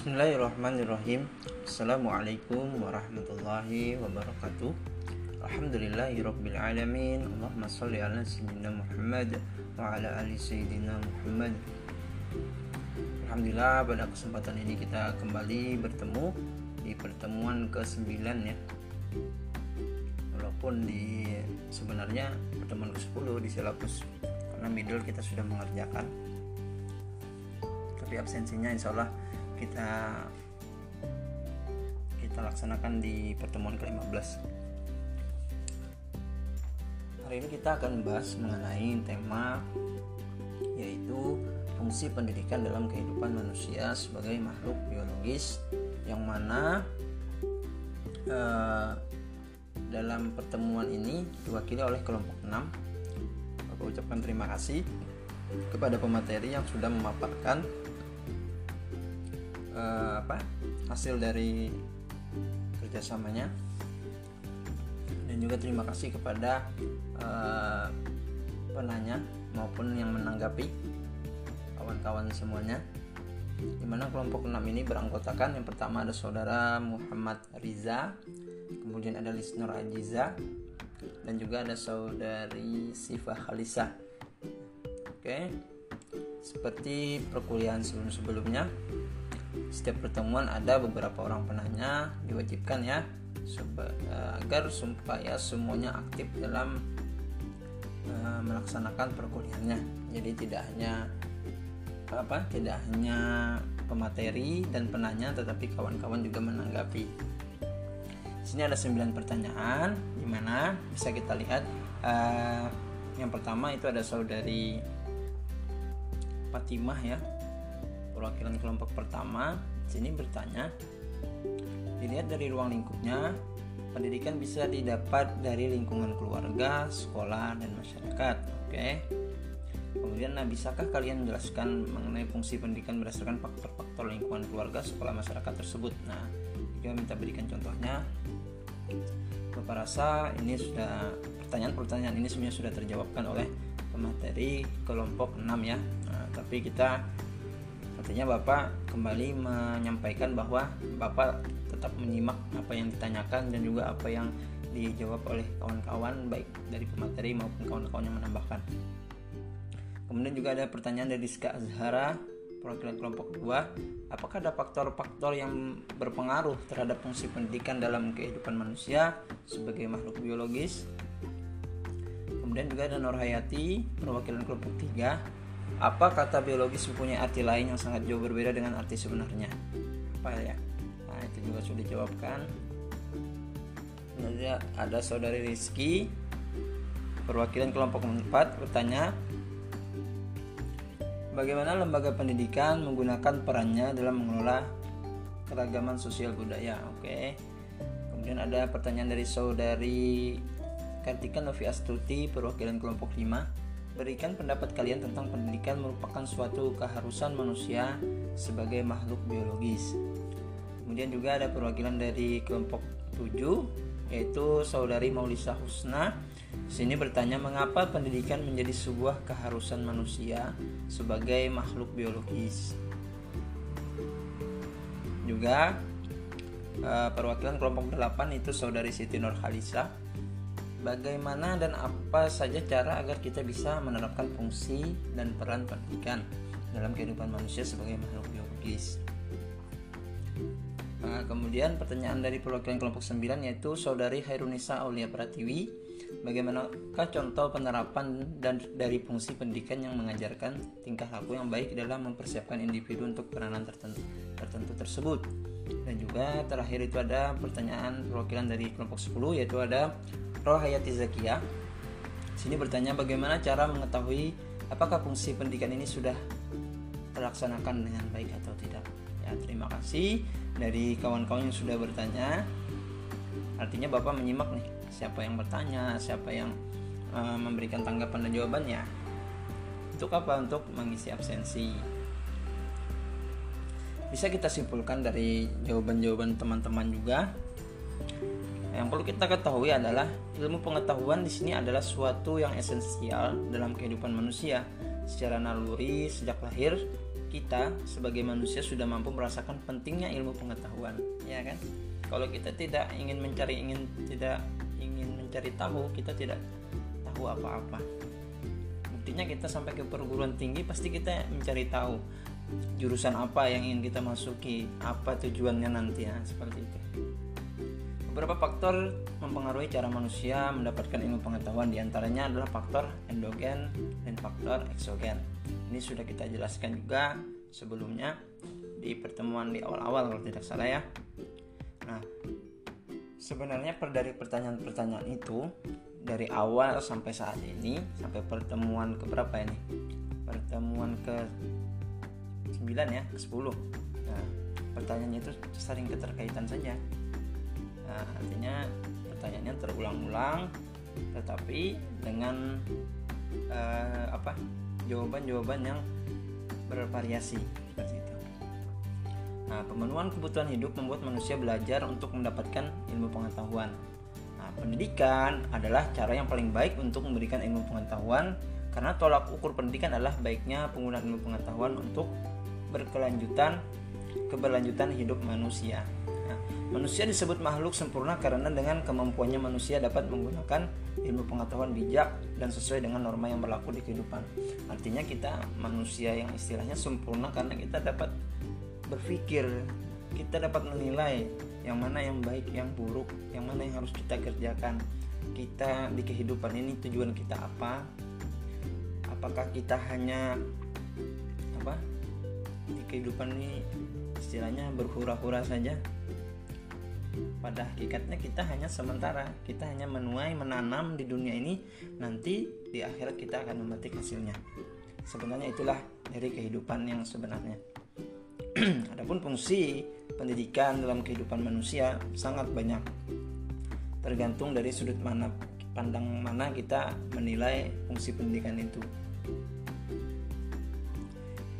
Bismillahirrahmanirrahim. Assalamualaikum warahmatullahi wabarakatuh. Alhamdulillahirrabbilalamin Allahumma salli ala Sayyidina Muhammad Wa ala ali Sayyidina Muhammad. Alhamdulillah pada kesempatan ini kita kembali bertemu Di pertemuan ke-9 ya. Walaupun di sebenarnya pertemuan ke-10 di silabus Karena middle kita sudah mengerjakan. Tapi absensinya insya Allah kita kita laksanakan di pertemuan ke-15 hari ini kita akan membahas mengenai tema yaitu fungsi pendidikan dalam kehidupan manusia sebagai makhluk biologis yang mana eh, dalam pertemuan ini diwakili oleh kelompok 6 Aku ucapkan terima kasih kepada pemateri yang sudah memaparkan uh, apa hasil dari kerjasamanya. Dan juga terima kasih kepada uh, penanya maupun yang menanggapi kawan-kawan semuanya. Di mana kelompok 6 ini beranggotakan. Yang pertama ada saudara Muhammad Riza kemudian ada Lisnur Ajiza dan juga ada saudari Sifa Khalisa. Oke seperti perkuliahan sebelum-sebelumnya setiap pertemuan ada beberapa orang penanya diwajibkan ya agar supaya semuanya aktif dalam uh, melaksanakan perkuliahannya. Jadi tidak hanya apa tidak hanya pemateri dan penanya tetapi kawan-kawan juga menanggapi. Sini ada 9 pertanyaan di mana bisa kita lihat uh, yang pertama itu ada saudari Fatimah ya perwakilan kelompok pertama sini bertanya dilihat dari ruang lingkupnya pendidikan bisa didapat dari lingkungan keluarga sekolah dan masyarakat. Oke. Kemudian nah bisakah kalian menjelaskan mengenai fungsi pendidikan berdasarkan faktor-faktor lingkungan keluarga sekolah masyarakat tersebut? Nah juga minta berikan contohnya. Bapak rasa ini sudah pertanyaan-pertanyaan ini sebenarnya sudah terjawabkan oleh pemateri kelompok 6 ya. Nah, tapi kita Artinya Bapak kembali menyampaikan bahwa Bapak tetap menyimak apa yang ditanyakan dan juga apa yang dijawab oleh kawan-kawan baik dari pemateri maupun kawan-kawan yang menambahkan. Kemudian juga ada pertanyaan dari Ska Azhara perwakilan kelompok 2 apakah ada faktor-faktor yang berpengaruh terhadap fungsi pendidikan dalam kehidupan manusia sebagai makhluk biologis kemudian juga ada Nur Hayati perwakilan kelompok 3 apa kata biologis mempunyai arti lain yang sangat jauh berbeda dengan arti sebenarnya? Apa ya? Nah, itu juga sudah dijawabkan. Kemudian ada saudari Rizky perwakilan kelompok 4 bertanya Bagaimana lembaga pendidikan menggunakan perannya dalam mengelola keragaman sosial budaya? Oke. Kemudian ada pertanyaan dari saudari Kartika Novi Astuti perwakilan kelompok 5 Berikan pendapat kalian tentang pendidikan merupakan suatu keharusan manusia sebagai makhluk biologis. Kemudian juga ada perwakilan dari kelompok 7 yaitu saudari Maulisa Husna. Sini bertanya mengapa pendidikan menjadi sebuah keharusan manusia sebagai makhluk biologis. Juga eh, perwakilan kelompok 8 itu saudari Siti Nur Khalisa bagaimana dan apa saja cara agar kita bisa menerapkan fungsi dan peran pendidikan dalam kehidupan manusia sebagai makhluk biologis. Nah, kemudian pertanyaan dari perwakilan kelompok 9 yaitu Saudari Hairunisa Aulia Pratiwi Bagaimanakah contoh penerapan dan dari fungsi pendidikan yang mengajarkan tingkah laku yang baik dalam mempersiapkan individu untuk peranan tertentu, tertentu tersebut? Dan juga terakhir itu ada pertanyaan perwakilan dari kelompok 10 yaitu ada Rohayati Zakia. Sini bertanya bagaimana cara mengetahui apakah fungsi pendidikan ini sudah terlaksanakan dengan baik atau tidak. Ya, terima kasih dari kawan-kawan yang sudah bertanya. Artinya Bapak menyimak nih siapa yang bertanya, siapa yang uh, memberikan tanggapan dan jawabannya. Untuk apa? Untuk mengisi absensi. Bisa kita simpulkan dari jawaban-jawaban teman-teman juga yang perlu kita ketahui adalah ilmu pengetahuan di sini adalah suatu yang esensial dalam kehidupan manusia. Secara naluri sejak lahir kita sebagai manusia sudah mampu merasakan pentingnya ilmu pengetahuan ya kan? Kalau kita tidak ingin mencari ingin tidak ingin mencari tahu kita tidak tahu apa-apa. Buktinya kita sampai ke perguruan tinggi pasti kita mencari tahu jurusan apa yang ingin kita masuki apa tujuannya nanti ya seperti itu beberapa faktor mempengaruhi cara manusia mendapatkan ilmu pengetahuan di antaranya adalah faktor endogen dan faktor eksogen. Ini sudah kita jelaskan juga sebelumnya di pertemuan di awal-awal kalau tidak salah ya. Nah sebenarnya per dari pertanyaan-pertanyaan itu dari awal sampai saat ini sampai pertemuan ke berapa ini? Pertemuan ke 9 ya ke 10 nah, pertanyaannya itu saling keterkaitan saja nah, artinya pertanyaannya terulang-ulang tetapi dengan uh, apa jawaban-jawaban yang bervariasi seperti itu. Nah, pemenuhan kebutuhan hidup membuat manusia belajar untuk mendapatkan ilmu pengetahuan. Nah, pendidikan adalah cara yang paling baik untuk memberikan ilmu pengetahuan karena tolak ukur pendidikan adalah baiknya penggunaan ilmu pengetahuan untuk berkelanjutan keberlanjutan hidup manusia. Manusia disebut makhluk sempurna karena dengan kemampuannya manusia dapat menggunakan ilmu pengetahuan bijak dan sesuai dengan norma yang berlaku di kehidupan. Artinya kita manusia yang istilahnya sempurna karena kita dapat berpikir, kita dapat menilai yang mana yang baik, yang buruk, yang mana yang harus kita kerjakan. Kita di kehidupan ini tujuan kita apa? Apakah kita hanya apa? Di kehidupan ini istilahnya berhura-hura saja pada hakikatnya kita hanya sementara kita hanya menuai menanam di dunia ini nanti di akhirat kita akan memetik hasilnya. Sebenarnya itulah dari kehidupan yang sebenarnya. Adapun fungsi pendidikan dalam kehidupan manusia sangat banyak. Tergantung dari sudut mana pandang mana kita menilai fungsi pendidikan itu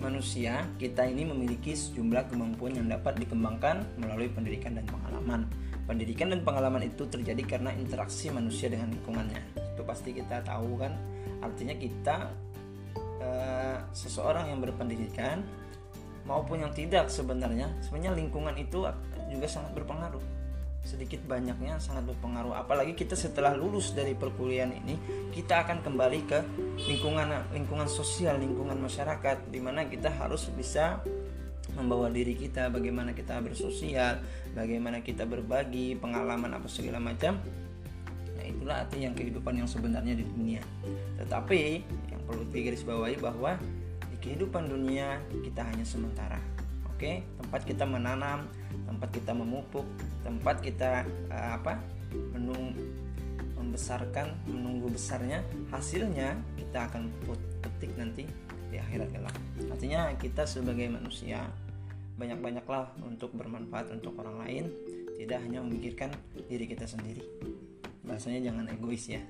manusia, kita ini memiliki sejumlah kemampuan yang dapat dikembangkan melalui pendidikan dan pengalaman. Pendidikan dan pengalaman itu terjadi karena interaksi manusia dengan lingkungannya. Itu pasti kita tahu kan. Artinya kita eh, seseorang yang berpendidikan maupun yang tidak sebenarnya, sebenarnya lingkungan itu juga sangat berpengaruh sedikit banyaknya sangat berpengaruh. Apalagi kita setelah lulus dari perkuliahan ini kita akan kembali ke lingkungan lingkungan sosial lingkungan masyarakat di mana kita harus bisa membawa diri kita bagaimana kita bersosial bagaimana kita berbagi pengalaman apa segala macam. Nah itulah arti yang kehidupan yang sebenarnya di dunia. Tetapi yang perlu digarisbawahi bahwa di kehidupan dunia kita hanya sementara oke tempat kita menanam tempat kita memupuk tempat kita uh, apa menung membesarkan menunggu besarnya hasilnya kita akan petik nanti di akhirat kelak. Artinya kita sebagai manusia banyak-banyaklah untuk bermanfaat untuk orang lain tidak hanya memikirkan diri kita sendiri. Bahasanya jangan egois ya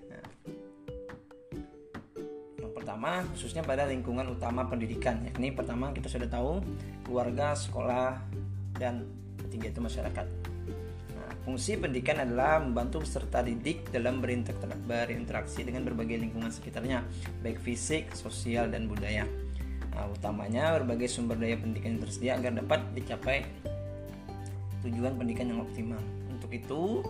pertama khususnya pada lingkungan utama pendidikan yakni pertama kita sudah tahu keluarga sekolah dan ketiga itu masyarakat. Nah, fungsi pendidikan adalah membantu peserta didik dalam berinteraksi dengan berbagai lingkungan sekitarnya, baik fisik, sosial, dan budaya. Nah, utamanya berbagai sumber daya pendidikan yang tersedia agar dapat dicapai tujuan pendidikan yang optimal. Untuk itu,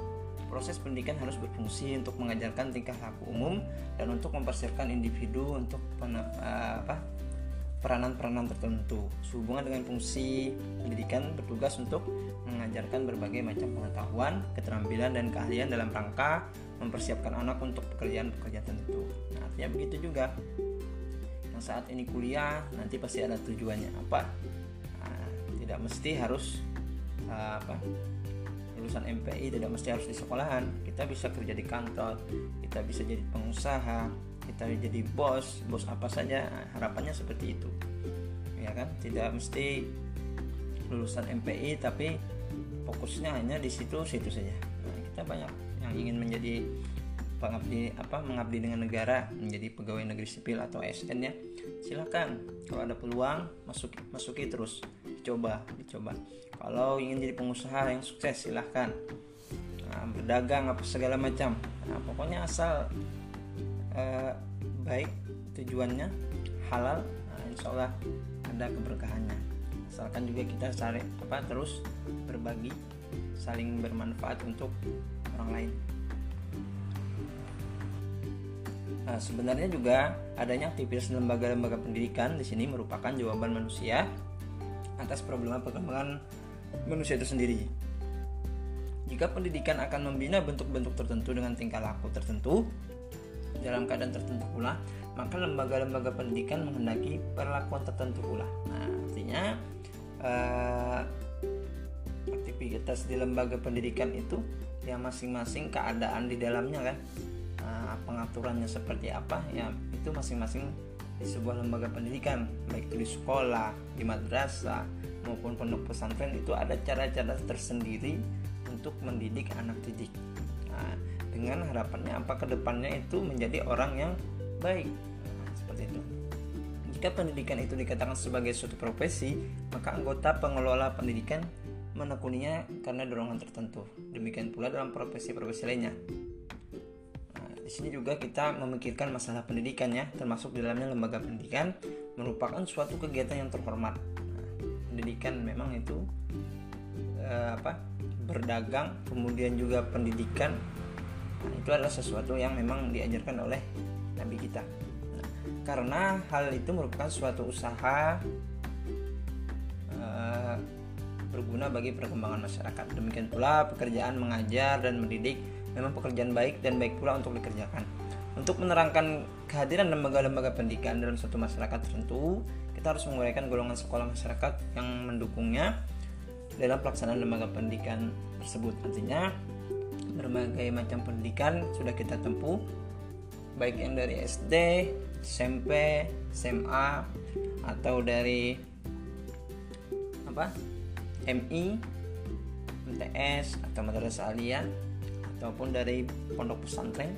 proses pendidikan harus berfungsi untuk mengajarkan tingkah laku umum dan untuk mempersiapkan individu untuk apa, peranan-peranan tertentu. Sehubungan dengan fungsi pendidikan bertugas untuk mengajarkan berbagai macam pengetahuan, keterampilan dan keahlian dalam rangka mempersiapkan anak untuk pekerjaan-pekerjaan tertentu. Nah, artinya begitu juga. Yang saat ini kuliah nanti pasti ada tujuannya apa? Nah, tidak mesti harus uh, apa? Lulusan MPI tidak mesti harus di sekolahan. Kita bisa kerja di kantor, kita bisa jadi pengusaha, kita jadi bos bos apa saja harapannya seperti itu. Ya kan? Tidak mesti lulusan MPI tapi fokusnya hanya di situ situ saja. Nah, kita banyak yang ingin menjadi pengabdi apa mengabdi dengan negara menjadi pegawai negeri sipil atau ASN ya. Silakan kalau ada peluang masuk masuki terus dicoba dicoba. Kalau ingin jadi pengusaha yang sukses silahkan. Nah, berdagang apa segala macam. Nah, pokoknya asal eh, baik tujuannya halal nah, insya Allah ada keberkahannya. Asalkan juga kita saling apa terus berbagi saling bermanfaat untuk orang lain. Nah, sebenarnya juga adanya aktivitas lembaga-lembaga pendidikan di sini merupakan jawaban manusia atas problema perkembangan manusia itu sendiri. Jika pendidikan akan membina bentuk-bentuk tertentu dengan tingkah laku tertentu dalam keadaan tertentu pula, maka lembaga-lembaga pendidikan menghendaki perlakuan tertentu pula. Nah, artinya eh, aktivitas di lembaga pendidikan itu ya masing-masing keadaan di dalamnya kan nah, pengaturannya seperti apa ya itu masing-masing di sebuah lembaga pendidikan baik di sekolah di madrasah maupun pondok pesantren itu ada cara-cara tersendiri untuk mendidik anak didik. Nah, dengan harapannya apa ke depannya itu menjadi orang yang baik. Nah, seperti itu. Jika pendidikan itu dikatakan sebagai suatu profesi maka anggota pengelola pendidikan menekuninya karena dorongan tertentu. Demikian pula dalam profesi-profesi lainnya di sini juga kita memikirkan masalah pendidikan ya, termasuk di dalamnya lembaga pendidikan merupakan suatu kegiatan yang terhormat. Nah, pendidikan memang itu eh, apa? berdagang, kemudian juga pendidikan nah, itu adalah sesuatu yang memang diajarkan oleh nabi kita. Nah, karena hal itu merupakan suatu usaha eh, berguna bagi perkembangan masyarakat. Demikian pula pekerjaan mengajar dan mendidik memang pekerjaan baik dan baik pula untuk dikerjakan. Untuk menerangkan kehadiran lembaga-lembaga pendidikan dalam suatu masyarakat tertentu, kita harus menguraikan golongan sekolah masyarakat yang mendukungnya dalam pelaksanaan lembaga pendidikan tersebut. Artinya, berbagai macam pendidikan sudah kita tempuh, baik yang dari SD, SMP, SMA, atau dari apa MI, MTS atau madrasah aliyah ataupun dari pondok pesantren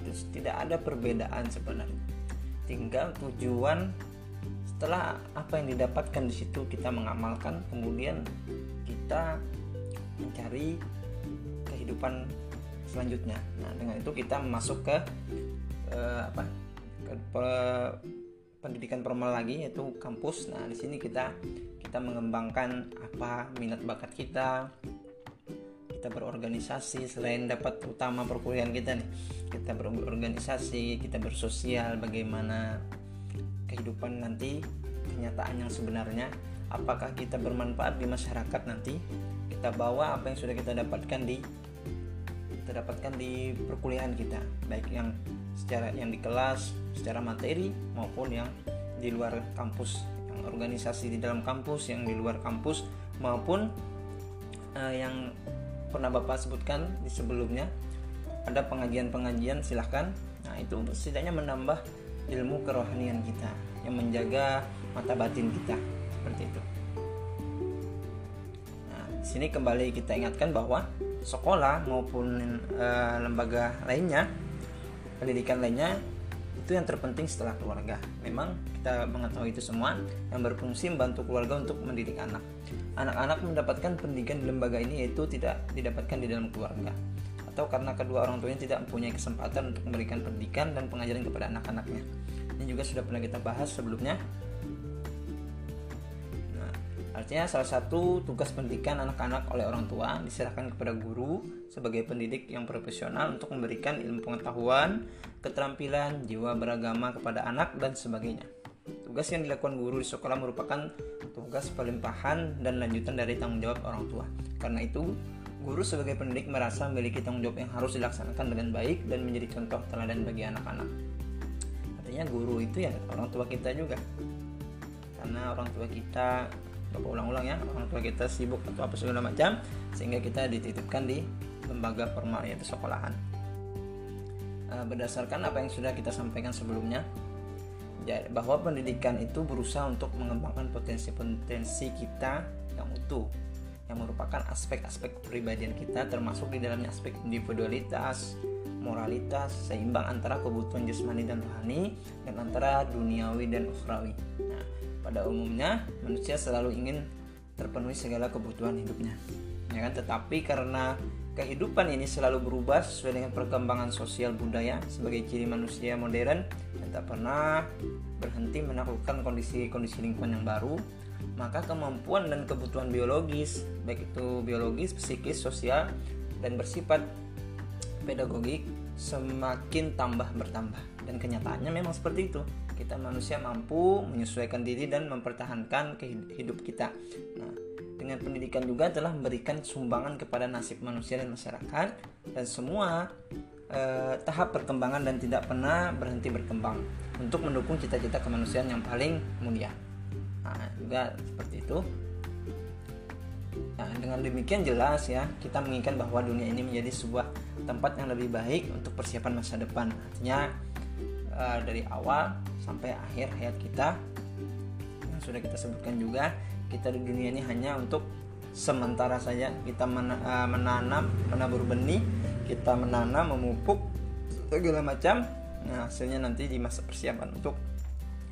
itu tidak ada perbedaan sebenarnya. Tinggal tujuan setelah apa yang didapatkan di situ kita mengamalkan kemudian kita mencari kehidupan selanjutnya. Nah dengan itu kita masuk ke eh, apa ke pendidikan formal lagi yaitu kampus. Nah di sini kita kita mengembangkan apa minat bakat kita kita berorganisasi selain dapat utama perkuliahan kita nih kita berorganisasi kita bersosial bagaimana kehidupan nanti kenyataan yang sebenarnya apakah kita bermanfaat di masyarakat nanti kita bawa apa yang sudah kita dapatkan di kita dapatkan di perkuliahan kita baik yang secara yang di kelas secara materi maupun yang di luar kampus yang organisasi di dalam kampus yang di luar kampus maupun uh, yang pernah Bapak sebutkan di sebelumnya ada pengajian-pengajian silahkan. Nah itu setidaknya menambah ilmu kerohanian kita yang menjaga mata batin kita. Seperti itu. Nah di sini kembali kita ingatkan bahwa sekolah maupun e, lembaga lainnya pendidikan lainnya itu yang terpenting setelah keluarga memang kita mengetahui itu semua yang berfungsi membantu keluarga untuk mendidik anak anak-anak mendapatkan pendidikan di lembaga ini yaitu tidak didapatkan di dalam keluarga atau karena kedua orang tuanya tidak mempunyai kesempatan untuk memberikan pendidikan dan pengajaran kepada anak-anaknya. Ini juga sudah pernah kita bahas sebelumnya. Artinya salah satu tugas pendidikan anak-anak oleh orang tua diserahkan kepada guru sebagai pendidik yang profesional untuk memberikan ilmu pengetahuan, keterampilan, jiwa beragama kepada anak dan sebagainya. Tugas yang dilakukan guru di sekolah merupakan tugas pelimpahan dan lanjutan dari tanggung jawab orang tua. Karena itu, guru sebagai pendidik merasa memiliki tanggung jawab yang harus dilaksanakan dengan baik dan menjadi contoh teladan bagi anak-anak. Artinya guru itu ya orang tua kita juga. Karena orang tua kita Bapak ulang-ulang ya, orang tua kita sibuk atau apa segala macam sehingga kita dititipkan di lembaga formal yaitu sekolahan. Eh, berdasarkan apa yang sudah kita sampaikan sebelumnya, bahwa pendidikan itu berusaha untuk mengembangkan potensi-potensi kita yang utuh yang merupakan aspek-aspek kepribadian kita termasuk di dalamnya aspek individualitas, moralitas, seimbang antara kebutuhan jasmani dan rohani dan antara duniawi dan ukhrawi. Pada umumnya manusia selalu ingin terpenuhi segala kebutuhan hidupnya. Ya kan? Tetapi karena kehidupan ini selalu berubah sesuai dengan perkembangan sosial budaya sebagai ciri manusia modern tak pernah berhenti menaklukkan kondisi-kondisi lingkungan yang baru maka kemampuan dan kebutuhan biologis baik itu biologis, psikis, sosial dan bersifat pedagogik semakin tambah bertambah dan kenyataannya memang seperti itu kita manusia mampu menyesuaikan diri dan mempertahankan hidup kita nah dengan pendidikan juga telah memberikan sumbangan kepada nasib manusia dan masyarakat dan semua eh, tahap perkembangan dan tidak pernah berhenti berkembang untuk mendukung cita-cita kemanusiaan yang paling mulia. Nah, juga seperti itu. Nah, dengan demikian jelas ya, kita menginginkan bahwa dunia ini menjadi sebuah tempat yang lebih baik untuk persiapan masa depan. Artinya eh, dari awal sampai akhir hayat kita. Yang sudah kita sebutkan juga, kita di dunia ini hanya untuk sementara saja. Kita eh, menanam, menabur benih kita menanam memupuk segala macam. Nah hasilnya nanti di masa persiapan untuk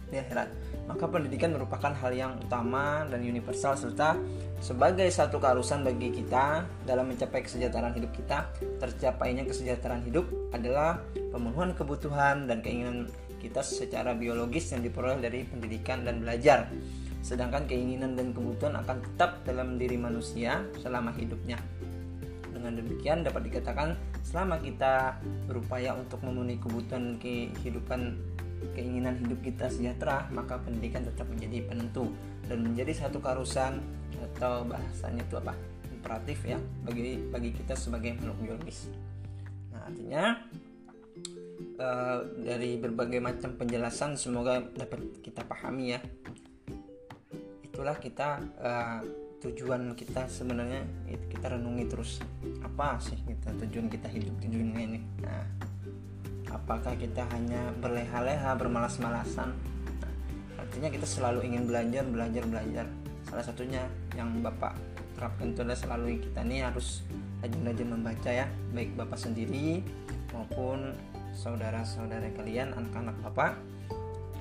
di akhirat. Maka pendidikan merupakan hal yang utama dan universal serta sebagai satu keharusan bagi kita dalam mencapai kesejahteraan hidup kita. Tercapainya kesejahteraan hidup adalah pemenuhan kebutuhan dan keinginan kita secara biologis yang diperoleh dari pendidikan dan belajar sedangkan keinginan dan kebutuhan akan tetap dalam diri manusia selama hidupnya dengan demikian dapat dikatakan selama kita berupaya untuk memenuhi kebutuhan kehidupan keinginan hidup kita sejahtera, maka pendidikan tetap menjadi penentu dan menjadi satu keharusan atau bahasanya itu apa? imperatif ya bagi bagi kita sebagai makhluk biologis. Nah, artinya uh, dari berbagai macam penjelasan semoga dapat kita pahami ya. Itulah kita uh, tujuan kita sebenarnya kita renungi terus. Apa sih kita tujuan kita hidup di dunia ini? Nah apakah kita hanya berleha-leha bermalas-malasan? Nah, artinya kita selalu ingin belajar belajar belajar. Salah satunya yang bapak terapkan itu adalah selalu kita nih harus rajin-rajin membaca ya baik bapak sendiri maupun saudara-saudara kalian anak-anak bapak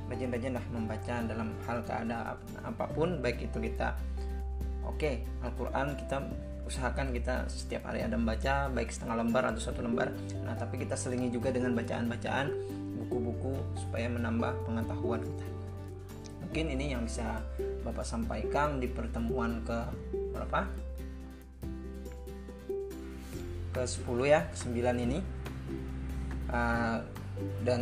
rajin-rajin lah membaca dalam hal keadaan apa pun baik itu kita oke okay, Al-Quran kita usahakan kita setiap hari ada membaca baik setengah lembar atau satu lembar. Nah tapi kita selingi juga dengan bacaan-bacaan buku-buku supaya menambah pengetahuan kita. Mungkin ini yang bisa Bapak sampaikan di pertemuan ke berapa? Ke 10 ya ke 9 ini uh, dan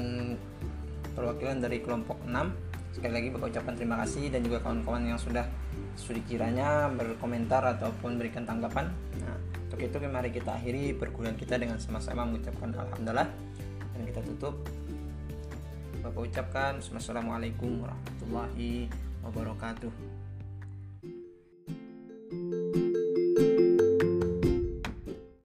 perwakilan dari kelompok 6 sekali lagi Bapak ucapkan terima kasih dan juga kawan-kawan yang sudah studi kiranya berkomentar ataupun berikan tanggapan. Nah untuk itu mari kita akhiri perkuliahan kita dengan sama-sama mengucapkan alhamdulillah. Dan kita tutup. Bapak ucapkan Assalamualaikum warahmatullahi wabarakatuh